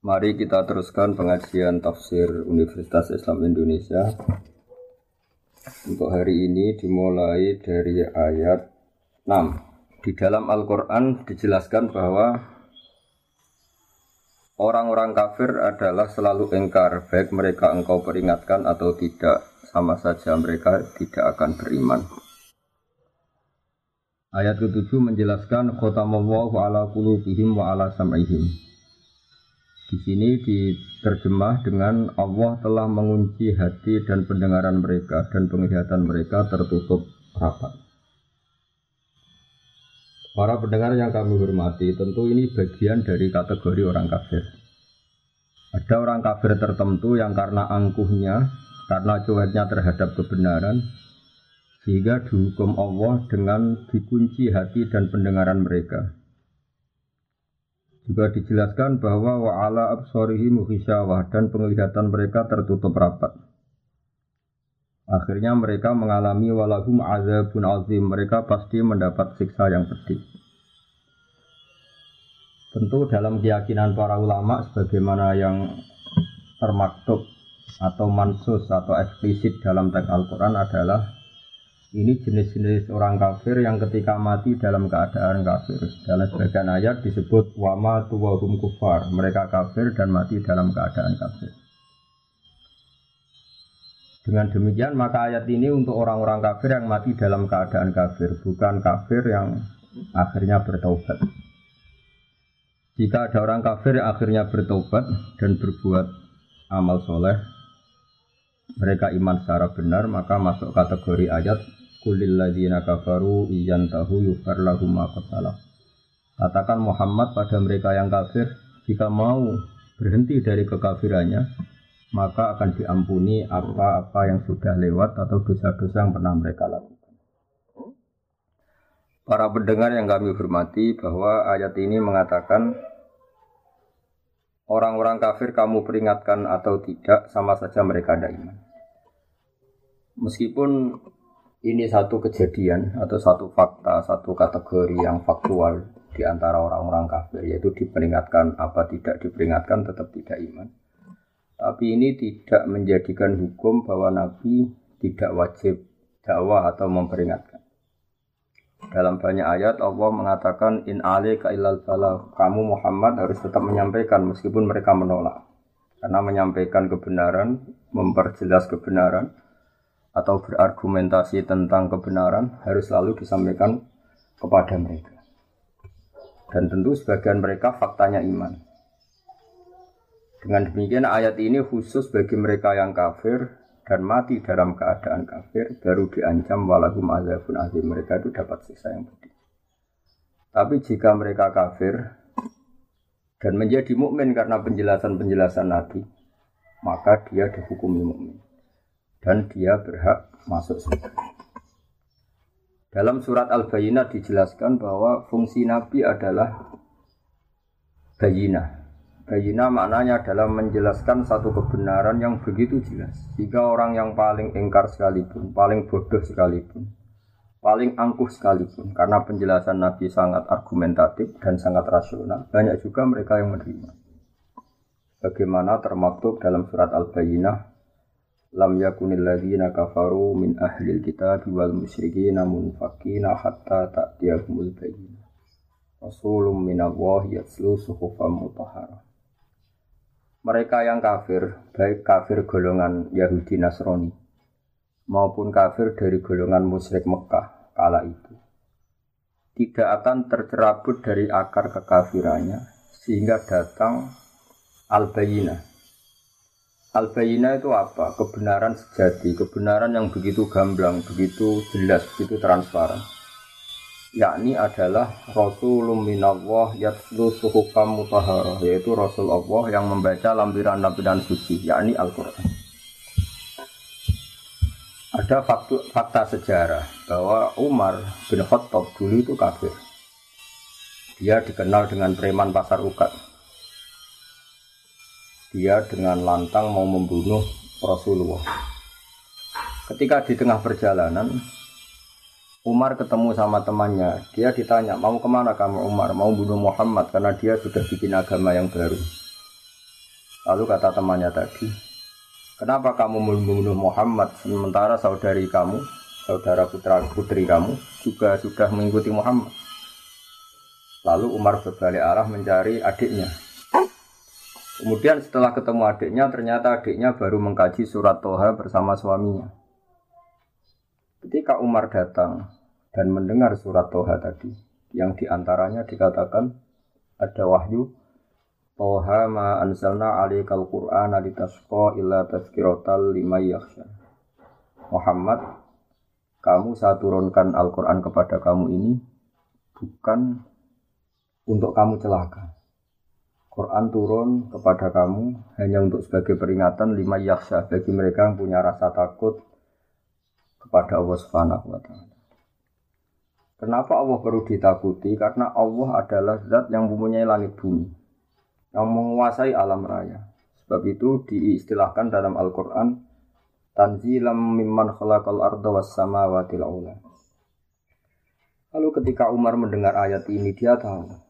Mari kita teruskan pengajian tafsir Universitas Islam Indonesia. Untuk hari ini dimulai dari ayat 6. Di dalam Al-Quran dijelaskan bahwa orang-orang kafir adalah selalu engkar, baik mereka engkau peringatkan atau tidak, sama saja mereka tidak akan beriman. Ayat ke-7 menjelaskan khotamallahu ala qulubihim wa ala sam'ihim di sini diterjemah dengan Allah telah mengunci hati dan pendengaran mereka dan penglihatan mereka tertutup rapat. Para pendengar yang kami hormati, tentu ini bagian dari kategori orang kafir. Ada orang kafir tertentu yang karena angkuhnya, karena cueknya terhadap kebenaran, sehingga dihukum Allah dengan dikunci hati dan pendengaran mereka juga dijelaskan bahwa wa'ala absorihi muhisyawah dan penglihatan mereka tertutup rapat. Akhirnya mereka mengalami walahum azabun azim. Mereka pasti mendapat siksa yang pedih. Tentu dalam keyakinan para ulama sebagaimana yang termaktub atau mansus atau eksplisit dalam teks Al-Quran adalah ini jenis-jenis orang kafir yang ketika mati dalam keadaan kafir. Dalam sebagian ayat disebut wama tuwahum kufar. Mereka kafir dan mati dalam keadaan kafir. Dengan demikian maka ayat ini untuk orang-orang kafir yang mati dalam keadaan kafir, bukan kafir yang akhirnya bertaubat. Jika ada orang kafir yang akhirnya bertobat dan berbuat amal soleh, mereka iman secara benar, maka masuk kategori ayat Kulil ladina kafaru iyan tahu yufar lahum Katakan Muhammad pada mereka yang kafir, jika mau berhenti dari kekafirannya, maka akan diampuni apa-apa yang sudah lewat atau dosa-dosa yang pernah mereka lakukan. Para pendengar yang kami hormati bahwa ayat ini mengatakan orang-orang kafir kamu peringatkan atau tidak sama saja mereka ada iman. Meskipun ini satu kejadian atau satu fakta, satu kategori yang faktual di antara orang-orang kafir, yaitu diperingatkan apa tidak diperingatkan tetap tidak iman. Tapi ini tidak menjadikan hukum bahwa Nabi tidak wajib dakwah atau memperingatkan. Dalam banyak ayat Allah mengatakan in ka ilal falah. Kamu Muhammad harus tetap menyampaikan meskipun mereka menolak. Karena menyampaikan kebenaran, memperjelas kebenaran, atau berargumentasi tentang kebenaran harus selalu disampaikan kepada mereka. Dan tentu sebagian mereka faktanya iman. Dengan demikian ayat ini khusus bagi mereka yang kafir dan mati dalam keadaan kafir baru diancam walahum azabun azim mereka itu dapat siksa yang pedih. Tapi jika mereka kafir dan menjadi mukmin karena penjelasan-penjelasan Nabi, maka dia dihukumi mukmin dan dia berhak masuk surga. Dalam surat Al-Bayyinah dijelaskan bahwa fungsi Nabi adalah bayinah. Bayinah maknanya adalah menjelaskan satu kebenaran yang begitu jelas. Jika orang yang paling engkar sekalipun, paling bodoh sekalipun, paling angkuh sekalipun, karena penjelasan Nabi sangat argumentatif dan sangat rasional, banyak juga mereka yang menerima. Bagaimana termaktub dalam surat Al-Bayyinah lam yakunil ladzina kafaru min ahlil kitab wal musyrikin munfakina hatta ta'tiyahumul bayyinah. Rasulun minallahi yatslu suhufan mutahharah mereka yang kafir baik kafir golongan Yahudi Nasrani maupun kafir dari golongan musyrik Mekah kala itu tidak akan tercerabut dari akar kekafirannya sehingga datang al-bayyinah Al-bayina itu apa? Kebenaran sejati, kebenaran yang begitu gamblang, begitu jelas, begitu transparan. Yakni adalah Rasulullah minallah yatlu suhukam yaitu Rasul Allah yang membaca lampiran-lampiran suci, yakni Al-Quran. Ada fakta, fakta sejarah bahwa Umar bin Khattab dulu itu kafir. Dia dikenal dengan preman pasar ukat dia dengan lantang mau membunuh Rasulullah. Ketika di tengah perjalanan, Umar ketemu sama temannya. Dia ditanya, mau ke mana kamu Umar? Mau bunuh Muhammad karena dia sudah bikin agama yang baru. Lalu kata temannya tadi, kenapa kamu membunuh Muhammad sementara saudari kamu, saudara putra putri kamu juga sudah mengikuti Muhammad? Lalu Umar berbalik arah mencari adiknya. Kemudian setelah ketemu adiknya, ternyata adiknya baru mengkaji surat Toha bersama suaminya. Ketika Umar datang dan mendengar surat Toha tadi, yang di antaranya dikatakan ada wahyu Toha ma anzalna alaikal qur'ana litasqa illa tazkiratal limay yakhsha. Muhammad, kamu saya turunkan Al-Quran kepada kamu ini bukan untuk kamu celaka. Quran turun kepada kamu hanya untuk sebagai peringatan lima yaksha bagi mereka yang punya rasa takut kepada Allah Subhanahu wa taala. Kenapa Allah perlu ditakuti? Karena Allah adalah zat yang mempunyai langit bumi, yang menguasai alam raya. Sebab itu diistilahkan dalam Al-Quran, Tanzilam mimman khalaqal arda was samawati. Lalu ketika Umar mendengar ayat ini, dia tahu.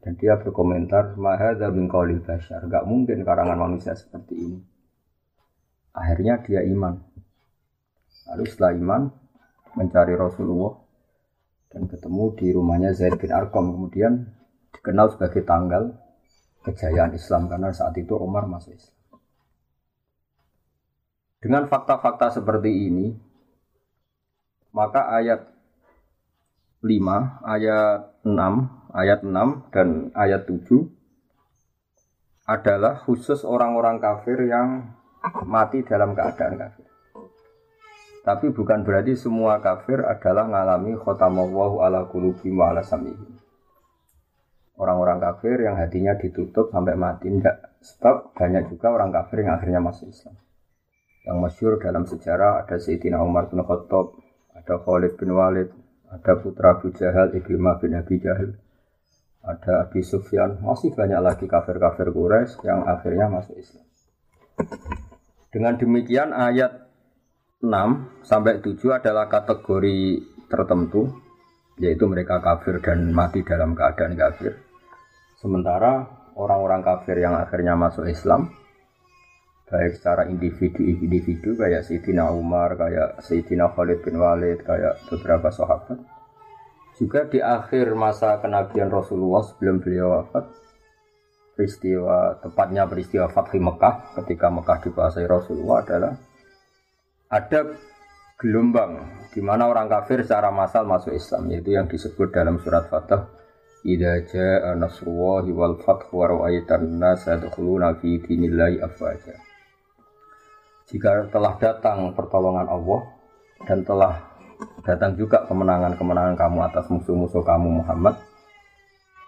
Dan dia berkomentar, Mahadha bin qawlil bashar. Gak mungkin karangan manusia seperti ini. Akhirnya dia iman. Lalu setelah iman, mencari Rasulullah, dan ketemu di rumahnya Zaid bin Arqam kemudian dikenal sebagai tanggal kejayaan Islam karena saat itu Umar masuk Islam. Dengan fakta-fakta seperti ini, maka ayat 5, ayat 6, ayat 6 dan ayat 7 adalah khusus orang-orang kafir yang mati dalam keadaan kafir. Tapi bukan berarti semua kafir adalah mengalami khotamallahu ala kulubi wa ala samihim. Orang-orang kafir yang hatinya ditutup sampai mati enggak. Sebab banyak juga orang kafir yang akhirnya masuk Islam. Yang masyur dalam sejarah ada Sayyidina Umar bin Khattab, ada Khalid bin Walid, ada putra Abu Jahal, Ikrimah bin Abi Jahal, ada Abi Sufyan, masih banyak lagi kafir-kafir Quraisy yang akhirnya masuk Islam. Dengan demikian ayat 6 sampai 7 adalah kategori tertentu yaitu mereka kafir dan mati dalam keadaan kafir. Sementara orang-orang kafir yang akhirnya masuk Islam baik secara individu-individu kayak Sayyidina Umar, kayak Sayyidina Khalid bin Walid, kayak beberapa sahabat. Juga di akhir masa kenabian Rasulullah sebelum beliau wafat, peristiwa tepatnya peristiwa Fathi Mekah ketika Mekah dikuasai Rasulullah adalah ada gelombang di mana orang kafir secara massal masuk Islam yaitu yang disebut dalam surat Fatah Idza jaa wal fathu wa ra'aitan nas yadkhuluna fi dinillahi afwaja. Jika telah datang pertolongan Allah dan telah datang juga kemenangan-kemenangan kamu atas musuh-musuh kamu Muhammad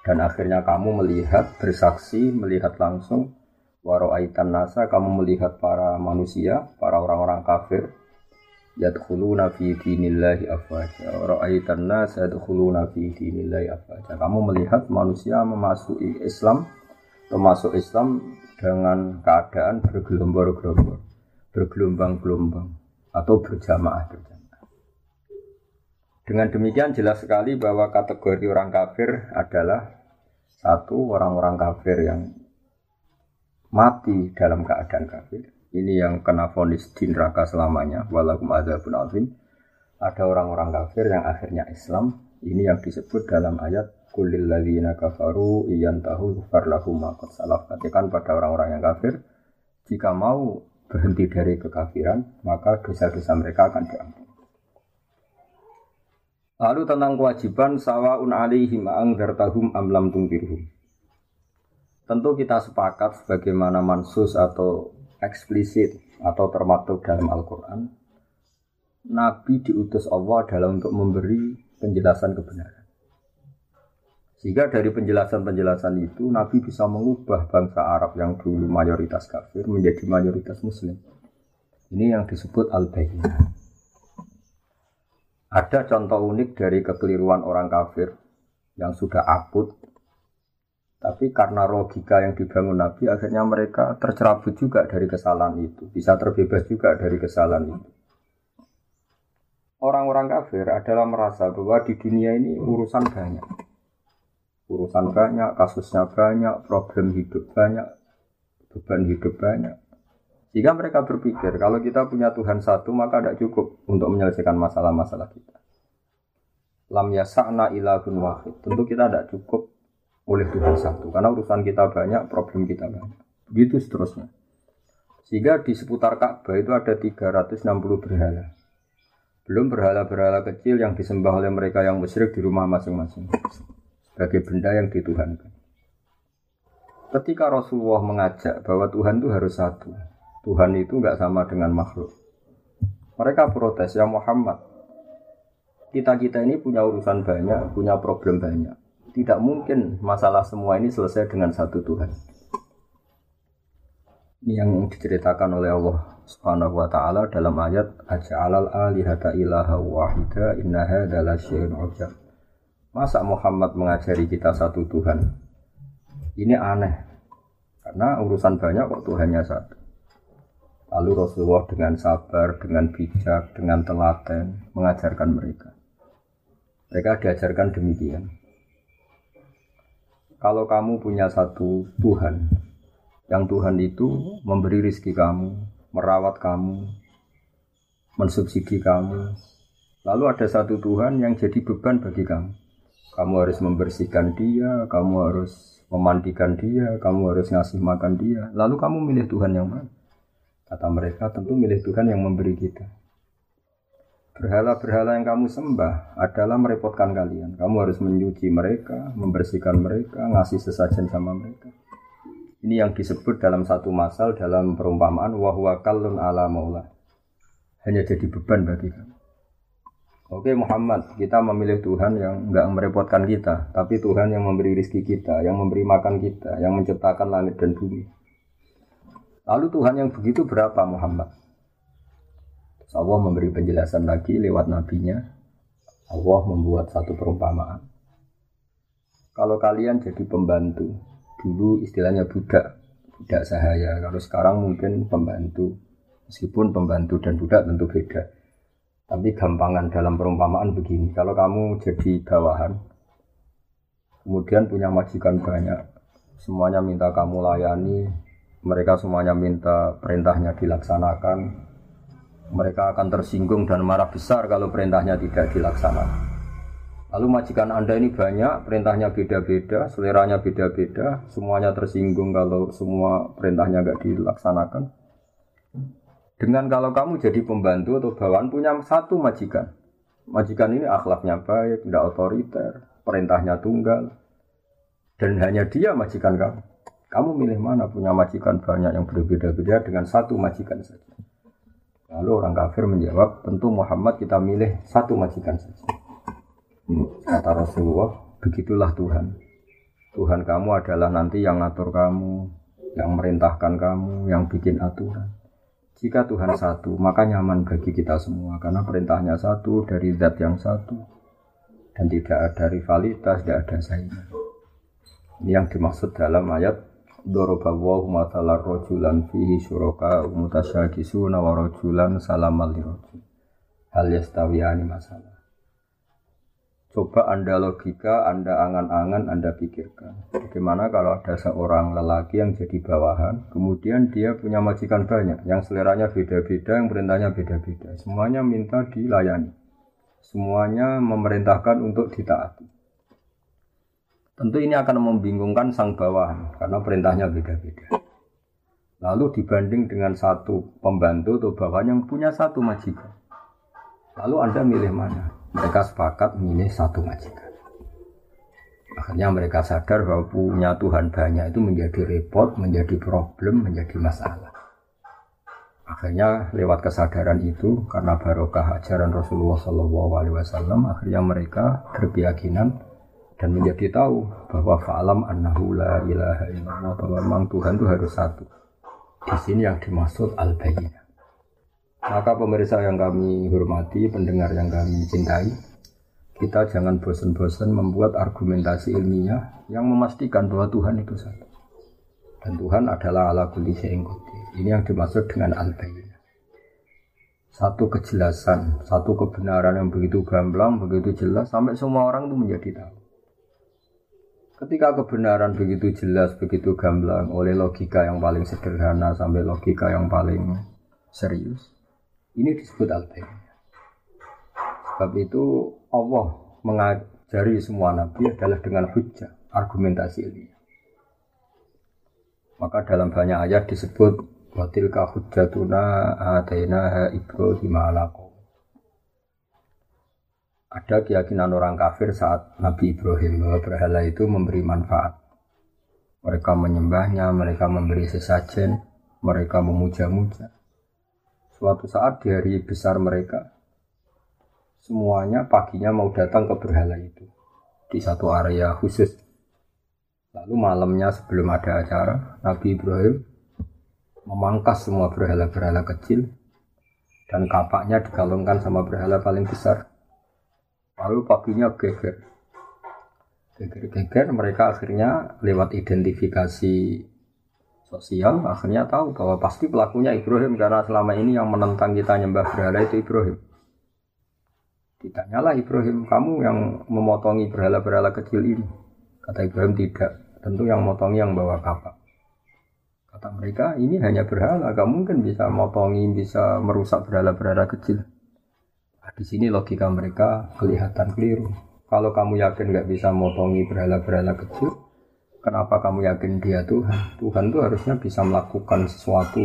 dan akhirnya kamu melihat bersaksi melihat langsung Waro'aitan nasa kamu melihat para manusia, para orang-orang kafir yadkhuluna fi dinillahi afwaja. Waro'aitan nasa yadkhuluna fi dinillahi afwaja. Kamu melihat manusia memasuki Islam, termasuk Islam dengan keadaan bergelombang-gelombang, bergelombang-gelombang atau berjamaah-berjamaah. Dengan demikian jelas sekali bahwa kategori orang kafir adalah satu orang-orang kafir yang mati dalam keadaan kafir. Ini yang kena vonis di neraka selamanya. Walakum adzabun azim. Ada orang-orang kafir yang akhirnya Islam. Ini yang disebut dalam ayat kulil ladzina kafaru iyantahu farlahu ma salaf. Katakan pada orang-orang yang kafir, jika mau berhenti dari kekafiran, maka dosa-dosa mereka akan diampuni. Lalu tentang kewajiban sawaun alaihim angdartahum amlam tungkirhum. Tentu kita sepakat sebagaimana mansus atau eksplisit atau termaktub dalam Al-Quran. Nabi diutus Allah adalah untuk memberi penjelasan kebenaran. Sehingga dari penjelasan-penjelasan itu Nabi bisa mengubah bangsa Arab yang dulu mayoritas kafir menjadi mayoritas muslim. Ini yang disebut al-bayyinah. Ada contoh unik dari kekeliruan orang kafir yang sudah akut tapi karena logika yang dibangun Nabi, akhirnya mereka tercerabut juga dari kesalahan itu. Bisa terbebas juga dari kesalahan itu. Orang-orang kafir adalah merasa bahwa di dunia ini urusan banyak. Urusan banyak, kasusnya banyak, problem hidup banyak. beban hidup banyak. Jika mereka berpikir kalau kita punya Tuhan satu maka tidak cukup untuk menyelesaikan masalah-masalah kita. Lam yasa'na ilahun wahid. Tentu kita tidak cukup oleh Tuhan satu karena urusan kita banyak, problem kita banyak. Begitu seterusnya. Sehingga di seputar Ka'bah itu ada 360 berhala. Belum berhala-berhala kecil yang disembah oleh mereka yang musyrik di rumah masing-masing. Sebagai benda yang dituhankan. Ketika Rasulullah mengajak bahwa Tuhan itu harus satu. Tuhan itu nggak sama dengan makhluk. Mereka protes, ya Muhammad. Kita-kita ini punya urusan banyak, punya problem banyak. Tidak mungkin masalah semua ini selesai dengan satu Tuhan. Ini yang diceritakan oleh Allah Subhanahu wa taala dalam ayat aja'alal alihata ilaha wahida innaha adalah syai'un ujab. Masa Muhammad mengajari kita satu Tuhan? Ini aneh. Karena urusan banyak kok Tuhannya satu. Lalu Rasulullah dengan sabar, dengan bijak, dengan telaten mengajarkan mereka. Mereka diajarkan demikian. Kalau kamu punya satu Tuhan, yang Tuhan itu memberi rizki kamu, merawat kamu, mensubsidi kamu. Lalu ada satu Tuhan yang jadi beban bagi kamu. Kamu harus membersihkan dia, kamu harus memandikan dia, kamu harus ngasih makan dia. Lalu kamu milih Tuhan yang mana? Kata mereka tentu milih Tuhan yang memberi kita. Berhala-berhala yang kamu sembah adalah merepotkan kalian. Kamu harus menyuci mereka, membersihkan mereka, ngasih sesajen sama mereka. Ini yang disebut dalam satu masal dalam perumpamaan wahwa kalun ala maula. Hanya jadi beban bagi kamu. Oke Muhammad, kita memilih Tuhan yang enggak merepotkan kita, tapi Tuhan yang memberi rizki kita, yang memberi makan kita, yang menciptakan langit dan bumi. Lalu Tuhan yang begitu berapa Muhammad? Allah memberi penjelasan lagi lewat nabinya. Allah membuat satu perumpamaan. Kalau kalian jadi pembantu, dulu istilahnya budak budak sahaya kalau sekarang mungkin pembantu meskipun pembantu dan budak tentu beda tapi gampangan dalam perumpamaan begini kalau kamu jadi bawahan kemudian punya majikan banyak semuanya minta kamu layani mereka semuanya minta perintahnya dilaksanakan mereka akan tersinggung dan marah besar kalau perintahnya tidak dilaksanakan Lalu majikan Anda ini banyak, perintahnya beda-beda, seleranya beda-beda, semuanya tersinggung kalau semua perintahnya nggak dilaksanakan. Dengan kalau kamu jadi pembantu atau bawahan punya satu majikan. Majikan ini akhlaknya baik, tidak otoriter, perintahnya tunggal. Dan hanya dia majikan kamu. Kamu milih mana punya majikan banyak yang berbeda-beda dengan satu majikan saja. Lalu orang kafir menjawab, tentu Muhammad kita milih satu majikan saja. Kata Rasulullah, begitulah Tuhan. Tuhan kamu adalah nanti yang ngatur kamu, yang merintahkan kamu, yang bikin aturan. Jika Tuhan satu, maka nyaman bagi kita semua karena perintahnya satu dari zat yang satu dan tidak ada rivalitas, tidak ada saingan. Ini yang dimaksud dalam ayat Dorobawahu matalar rojulan fihi syuroka umutasyakisuna wa rojulan salamal Hal yastawiyani masalah. Coba Anda logika, Anda angan-angan, Anda pikirkan. Bagaimana kalau ada seorang lelaki yang jadi bawahan, kemudian dia punya majikan banyak, yang seleranya beda-beda, yang perintahnya beda-beda. Semuanya minta dilayani. Semuanya memerintahkan untuk ditaati. Tentu ini akan membingungkan sang bawahan, karena perintahnya beda-beda. Lalu dibanding dengan satu pembantu atau bawahan yang punya satu majikan. Lalu Anda milih mana? mereka sepakat milih satu majikan. Akhirnya mereka sadar bahwa punya Tuhan banyak itu menjadi repot, menjadi problem, menjadi masalah. Akhirnya lewat kesadaran itu karena barokah ajaran Rasulullah SAW, akhirnya mereka berkeyakinan dan menjadi tahu bahwa fa'alam annahu la ilaha illallah bahwa memang Tuhan itu harus satu. Di sini yang dimaksud al-bayyinah. Maka pemirsa yang kami hormati, pendengar yang kami cintai, kita jangan bosan-bosan membuat argumentasi ilmiah yang memastikan bahwa Tuhan itu satu. Dan Tuhan adalah ala kulli Ini yang dimaksud dengan al -bayyinah. Satu kejelasan, satu kebenaran yang begitu gamblang, begitu jelas, sampai semua orang itu menjadi tahu. Ketika kebenaran begitu jelas, begitu gamblang oleh logika yang paling sederhana sampai logika yang paling serius, ini disebut al Sebab itu Allah mengajari semua nabi adalah dengan hujah, argumentasi ini. Maka dalam banyak ayat disebut watilka hujjatuna atainaha Ibrahim ada keyakinan orang kafir saat Nabi Ibrahim bahwa berhala itu memberi manfaat. Mereka menyembahnya, mereka memberi sesajen, mereka memuja-muja. Suatu saat di hari besar mereka, semuanya paginya mau datang ke berhala itu di satu area khusus. Lalu malamnya sebelum ada acara, Nabi Ibrahim memangkas semua berhala-berhala kecil dan kapaknya digalungkan sama berhala paling besar Lalu paginya geger. Geger-geger mereka akhirnya lewat identifikasi sosial akhirnya tahu bahwa pasti pelakunya Ibrahim karena selama ini yang menentang kita nyembah berhala itu Ibrahim. Ditanyalah Ibrahim, kamu yang memotongi berhala-berhala kecil ini. Kata Ibrahim tidak, tentu yang motongi yang bawa kapak. Kata mereka, ini hanya berhala, gak mungkin bisa motongi, bisa merusak berhala-berhala kecil. Nah, di sini logika mereka kelihatan keliru. Kalau kamu yakin nggak bisa motongi berhala-berhala kecil, kenapa kamu yakin dia Tuhan? Tuhan tuh harusnya bisa melakukan sesuatu,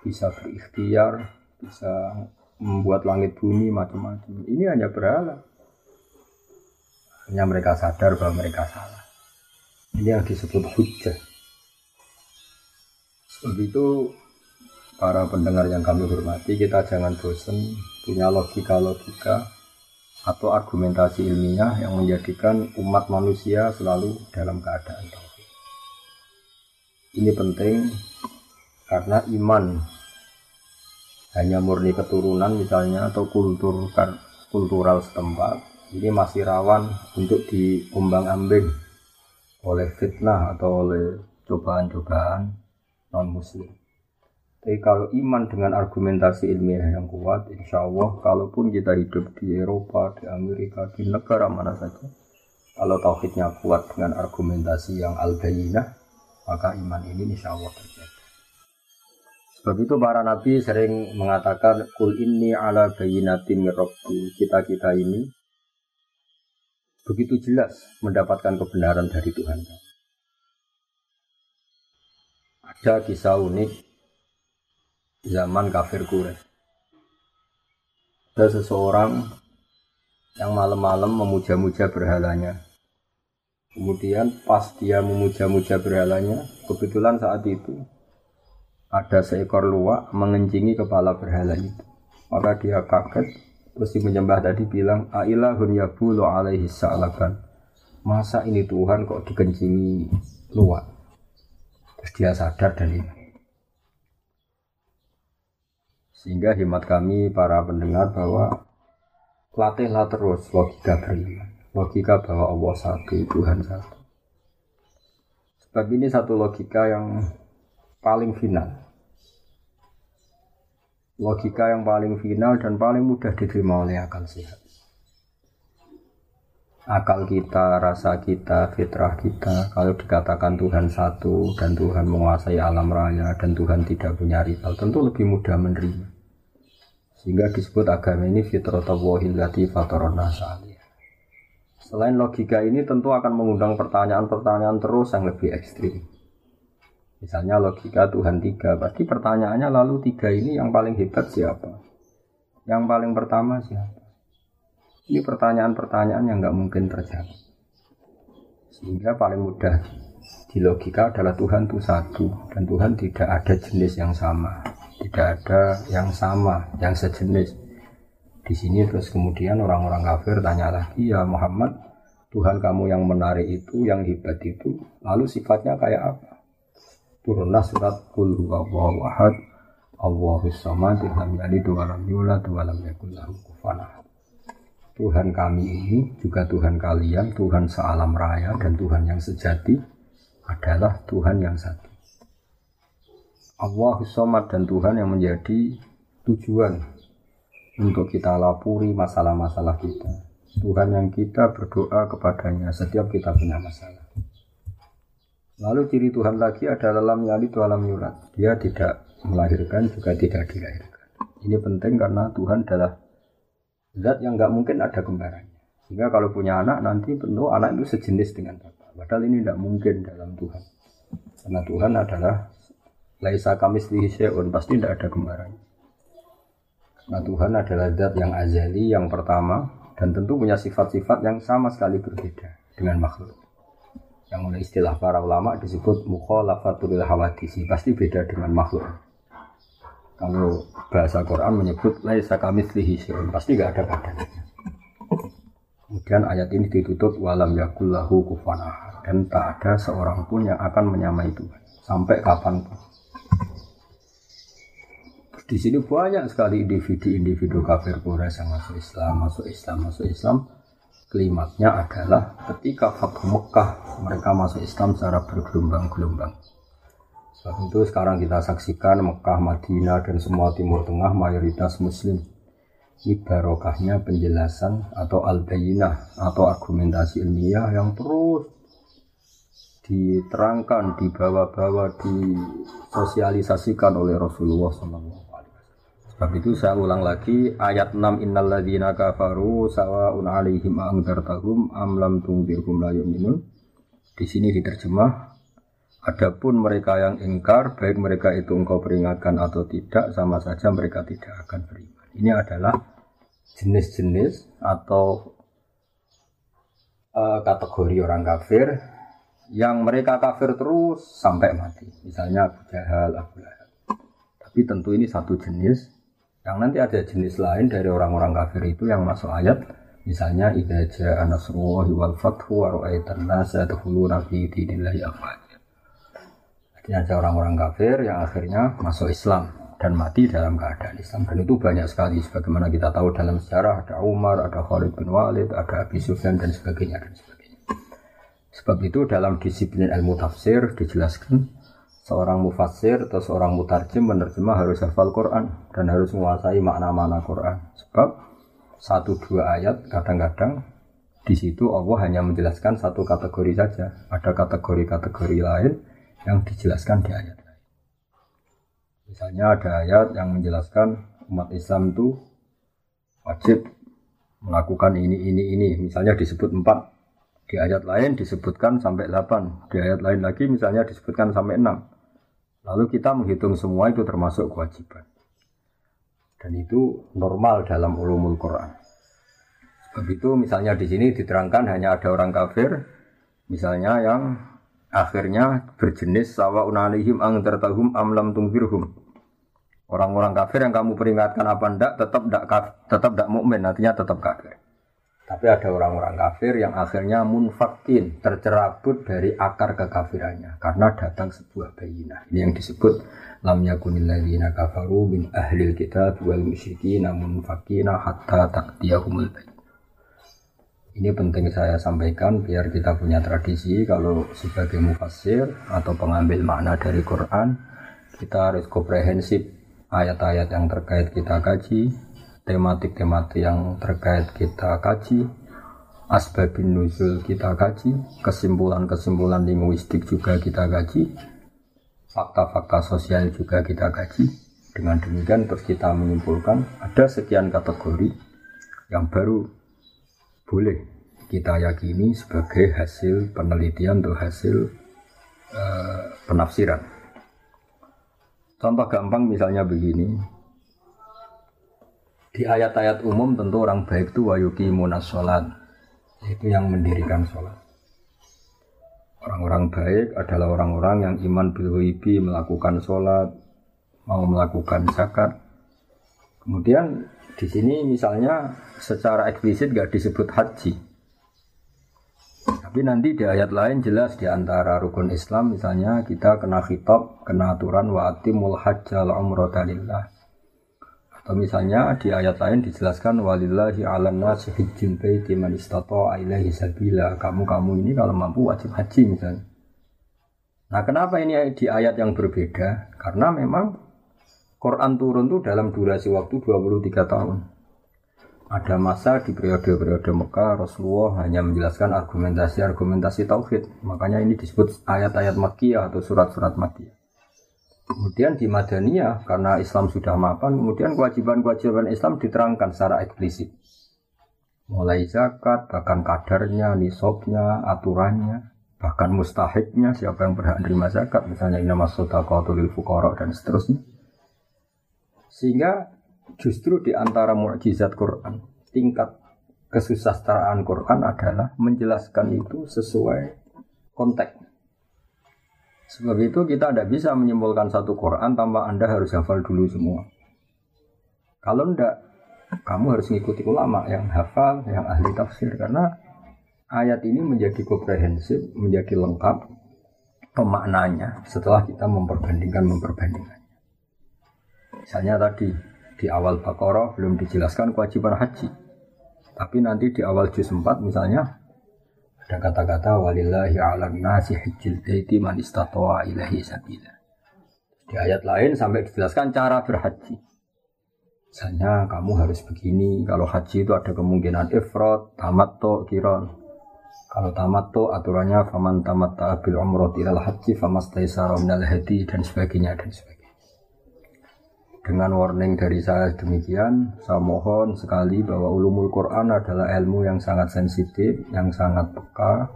bisa berikhtiar, bisa membuat langit bumi macam-macam. Ini hanya berhala. Hanya mereka sadar bahwa mereka salah. Ini yang disebut hujah. Sebab itu para pendengar yang kami hormati, kita jangan bosan punya logika-logika atau argumentasi ilmiah yang menjadikan umat manusia selalu dalam keadaan tauhid. Ini penting karena iman hanya murni keturunan misalnya atau kultur kultural setempat ini masih rawan untuk diombang-ambing oleh fitnah atau oleh cobaan-cobaan non muslim. Tapi kalau iman dengan argumentasi ilmiah yang kuat, insya Allah, kalaupun kita hidup di Eropa, di Amerika, di negara mana saja, kalau tauhidnya kuat dengan argumentasi yang al maka iman ini insya Allah terjadi. Sebab itu para nabi sering mengatakan, Kul inni ala bayinati mirrabbi. Kita-kita ini begitu jelas mendapatkan kebenaran dari Tuhan. Ada kisah unik zaman kafir Quraisy. Ada seseorang yang malam-malam memuja-muja berhalanya. Kemudian pas dia memuja-muja berhalanya, kebetulan saat itu ada seekor luwak mengencingi kepala berhala itu. Maka dia kaget, terus si menyembah tadi bilang, Ailahun yabulu alaihi sa'laban. Masa ini Tuhan kok dikencingi luwak? Terus dia sadar dan ini. Sehingga hemat kami para pendengar bahwa latihlah terus logika beriman. Logika bahwa Allah satu, Tuhan satu. Sebab ini satu logika yang paling final. Logika yang paling final dan paling mudah diterima oleh akal sehat. Akal kita, rasa kita, fitrah kita, kalau dikatakan Tuhan satu dan Tuhan menguasai alam raya dan Tuhan tidak punya rival, tentu lebih mudah menerima. Sehingga disebut agama ini fitratallahi allati fatarana Selain logika ini tentu akan mengundang pertanyaan-pertanyaan terus yang lebih ekstrim. Misalnya logika Tuhan tiga, pasti pertanyaannya lalu tiga ini yang paling hebat siapa? Yang paling pertama siapa? Ini pertanyaan-pertanyaan yang nggak mungkin terjadi. Sehingga paling mudah di logika adalah Tuhan itu satu dan Tuhan tidak ada jenis yang sama tidak ada yang sama, yang sejenis. Di sini terus kemudian orang-orang kafir tanya lagi, ya Muhammad, Tuhan kamu yang menarik itu, yang hebat itu, lalu sifatnya kayak apa? Turunlah surat Qul huwallahu ahad, Allahu samad, lam yalid wa lam yulad wa lam yakul lahu Tuhan kami ini juga Tuhan kalian, Tuhan sealam raya dan Tuhan yang sejati adalah Tuhan yang satu. Allah Somad dan Tuhan yang menjadi tujuan untuk kita lapuri masalah-masalah kita. Tuhan yang kita berdoa kepadanya setiap kita punya masalah. Lalu ciri Tuhan lagi adalah lam yalid walam yulad. Dia tidak melahirkan juga tidak dilahirkan. Ini penting karena Tuhan adalah zat yang nggak mungkin ada kembarannya. Sehingga kalau punya anak nanti tentu anak itu sejenis dengan bapak. Padahal ini tidak mungkin dalam Tuhan. Karena Tuhan adalah laisa kamis syai'un pasti tidak ada kembarannya. Karena Tuhan adalah zat yang azali, yang pertama, dan tentu punya sifat-sifat yang sama sekali berbeda dengan makhluk. Yang oleh istilah para ulama disebut mukhalafatul hawadisi, pasti beda dengan makhluk. Kalau bahasa Quran menyebut laisa kamitslihi syai'un, pasti gak ada badannya. Kemudian ayat ini ditutup walam yakullahu kufuwan dan tak ada seorang pun yang akan menyamai Tuhan sampai kapan pun. Di sini banyak sekali individu-individu kafir Quraisy yang masuk Islam, masuk Islam, masuk Islam. Klimaknya adalah ketika Fathu Mekah mereka masuk Islam secara bergelombang-gelombang. Sebab itu sekarang kita saksikan Mekah, Madinah dan semua Timur Tengah mayoritas Muslim. Ini barokahnya penjelasan atau al-bayinah atau argumentasi ilmiah yang terus diterangkan, dibawa-bawa, disosialisasikan oleh Rasulullah SAW. Sebab itu saya ulang lagi ayat 6 innal ladzina kafaru sawaun alaihim anzartahum am lam tunzirhum la yu'minun. Di sini diterjemah Adapun mereka yang ingkar, baik mereka itu engkau peringatkan atau tidak, sama saja mereka tidak akan beriman. Ini adalah jenis-jenis atau uh, kategori orang kafir yang mereka kafir terus sampai mati. Misalnya Abu Jahal, Abu Lahab. Tapi tentu ini satu jenis. Yang nanti ada jenis lain dari orang-orang kafir itu yang masuk ayat. Misalnya idza jaa nasrullahi wal fathu wa ra'aitan nasa yadkhuluna fi dinillahi. Jadi ada orang-orang kafir yang akhirnya masuk Islam dan mati dalam keadaan Islam dan itu banyak sekali sebagaimana kita tahu dalam sejarah ada Umar, ada Khalid bin Walid, ada Abi Sufyan dan sebagainya dan sebagainya. Sebab itu dalam disiplin ilmu tafsir dijelaskan seorang mufassir atau seorang mutarjim menerjemah harus hafal Quran dan harus menguasai makna-makna Quran. Sebab satu dua ayat kadang-kadang di situ Allah hanya menjelaskan satu kategori saja. Ada kategori-kategori lain yang dijelaskan di ayat lain. Misalnya ada ayat yang menjelaskan umat Islam itu wajib melakukan ini, ini, ini. Misalnya disebut empat. Di ayat lain disebutkan sampai delapan. Di ayat lain lagi misalnya disebutkan sampai enam. Lalu kita menghitung semua itu termasuk kewajiban. Dan itu normal dalam ulumul Quran. Sebab itu misalnya di sini diterangkan hanya ada orang kafir, misalnya yang akhirnya berjenis sawa unalihim ang tertahum amlam tungfirhum. Orang-orang kafir yang kamu peringatkan apa ndak tetap ndak tetap ndak mukmin artinya tetap kafir. Tapi ada orang-orang kafir yang akhirnya munfakin, tercerabut dari akar kekafirannya karena datang sebuah bayinah. Ini yang disebut lam yakunil ladzina kafaru min ahlil kitab wal musyrikin munfakina hatta taqtiyahumul. Ini penting saya sampaikan biar kita punya tradisi kalau sebagai mufassir atau pengambil makna dari Quran kita harus komprehensif ayat-ayat yang terkait kita kaji, tematik-tematik yang terkait kita kaji, asbabin nuzul kita kaji, kesimpulan-kesimpulan linguistik juga kita kaji, fakta-fakta sosial juga kita kaji. Dengan demikian terus kita menyimpulkan ada sekian kategori yang baru boleh kita yakini sebagai hasil penelitian atau hasil uh, penafsiran. Contoh gampang misalnya begini. Di ayat-ayat umum tentu orang baik itu wayuki munasolat, itu yang mendirikan sholat. Orang-orang baik adalah orang-orang yang iman bilhuibi melakukan sholat, mau melakukan zakat. Kemudian di sini misalnya secara eksplisit gak disebut haji. Tapi nanti di ayat lain jelas di antara rukun Islam misalnya kita kena khitab, kena aturan wa atimul hajjal umrata. Atau misalnya di ayat lain dijelaskan walillahi 'alan nasi hajjul baiti man istata'a ilaihi sabila. Kamu-kamu ini kalau mampu wajib haji misalnya. Nah, kenapa ini di ayat yang berbeda? Karena memang Quran turun tuh dalam durasi waktu 23 tahun. ada masa di periode-periode Mekah Rasulullah hanya menjelaskan argumentasi-argumentasi tauhid. Makanya ini disebut ayat-ayat Makkiyah atau surat-surat Makkiyah. Kemudian di Madaniyah karena Islam sudah mapan, kemudian kewajiban-kewajiban Islam diterangkan secara eksplisit. Mulai zakat, bahkan kadarnya, nisabnya, aturannya, bahkan mustahiknya, siapa yang berhak menerima zakat, misalnya ini lil fuqara dan seterusnya. Sehingga justru di antara mukjizat Quran, tingkat kesusastraan Quran adalah menjelaskan itu sesuai konteks. Sebab itu kita tidak bisa menyimpulkan satu Quran tanpa Anda harus hafal dulu semua. Kalau tidak, kamu harus mengikuti ulama yang hafal, yang ahli tafsir. Karena ayat ini menjadi komprehensif, menjadi lengkap pemaknanya setelah kita memperbandingkan memperbandingkannya. Misalnya tadi di awal Baqarah belum dijelaskan kewajiban haji. Tapi nanti di awal juz 4 misalnya ada kata-kata walillahi 'alan nasi hajjil baiti man istata'a ilahi sabila. Di ayat lain sampai dijelaskan cara berhaji. Misalnya kamu harus begini, kalau haji itu ada kemungkinan ifrat, tamattu, kiron. Kalau tamattu aturannya faman tamatta bil umrah ilal haji famastaisara minal hadi dan sebagainya dan sebagainya. Dengan warning dari saya demikian, saya mohon sekali bahwa ulumul Quran adalah ilmu yang sangat sensitif, yang sangat peka,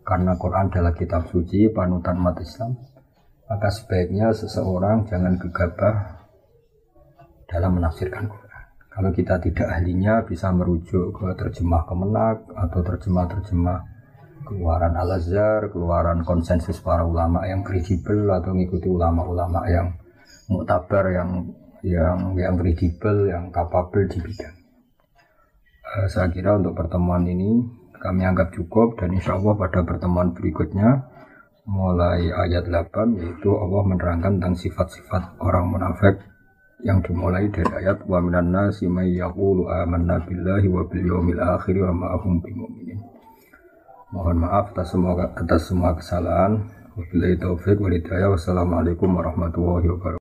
karena Quran adalah kitab suci, panutan umat Islam. Maka sebaiknya seseorang jangan gegabah dalam menafsirkan Quran. Kalau kita tidak ahlinya bisa merujuk ke terjemah kemenak atau terjemah-terjemah keluaran Al-Azhar, keluaran konsensus para ulama yang kredibel atau mengikuti ulama-ulama yang muktabar yang yang yang kredibel, yang kapabel di bidang. Uh, saya kira untuk pertemuan ini kami anggap cukup dan insya Allah pada pertemuan berikutnya mulai ayat 8 yaitu Allah menerangkan tentang sifat-sifat orang munafik yang dimulai dari ayat wa minan nasi may yaqulu amanna billahi wa bil yawmil akhir wa ma hum bimumin. Mohon maaf atas semua atas semua kesalahan. Wabillahi taufik walhidayah. Wassalamualaikum warahmatullahi wabarakatuh.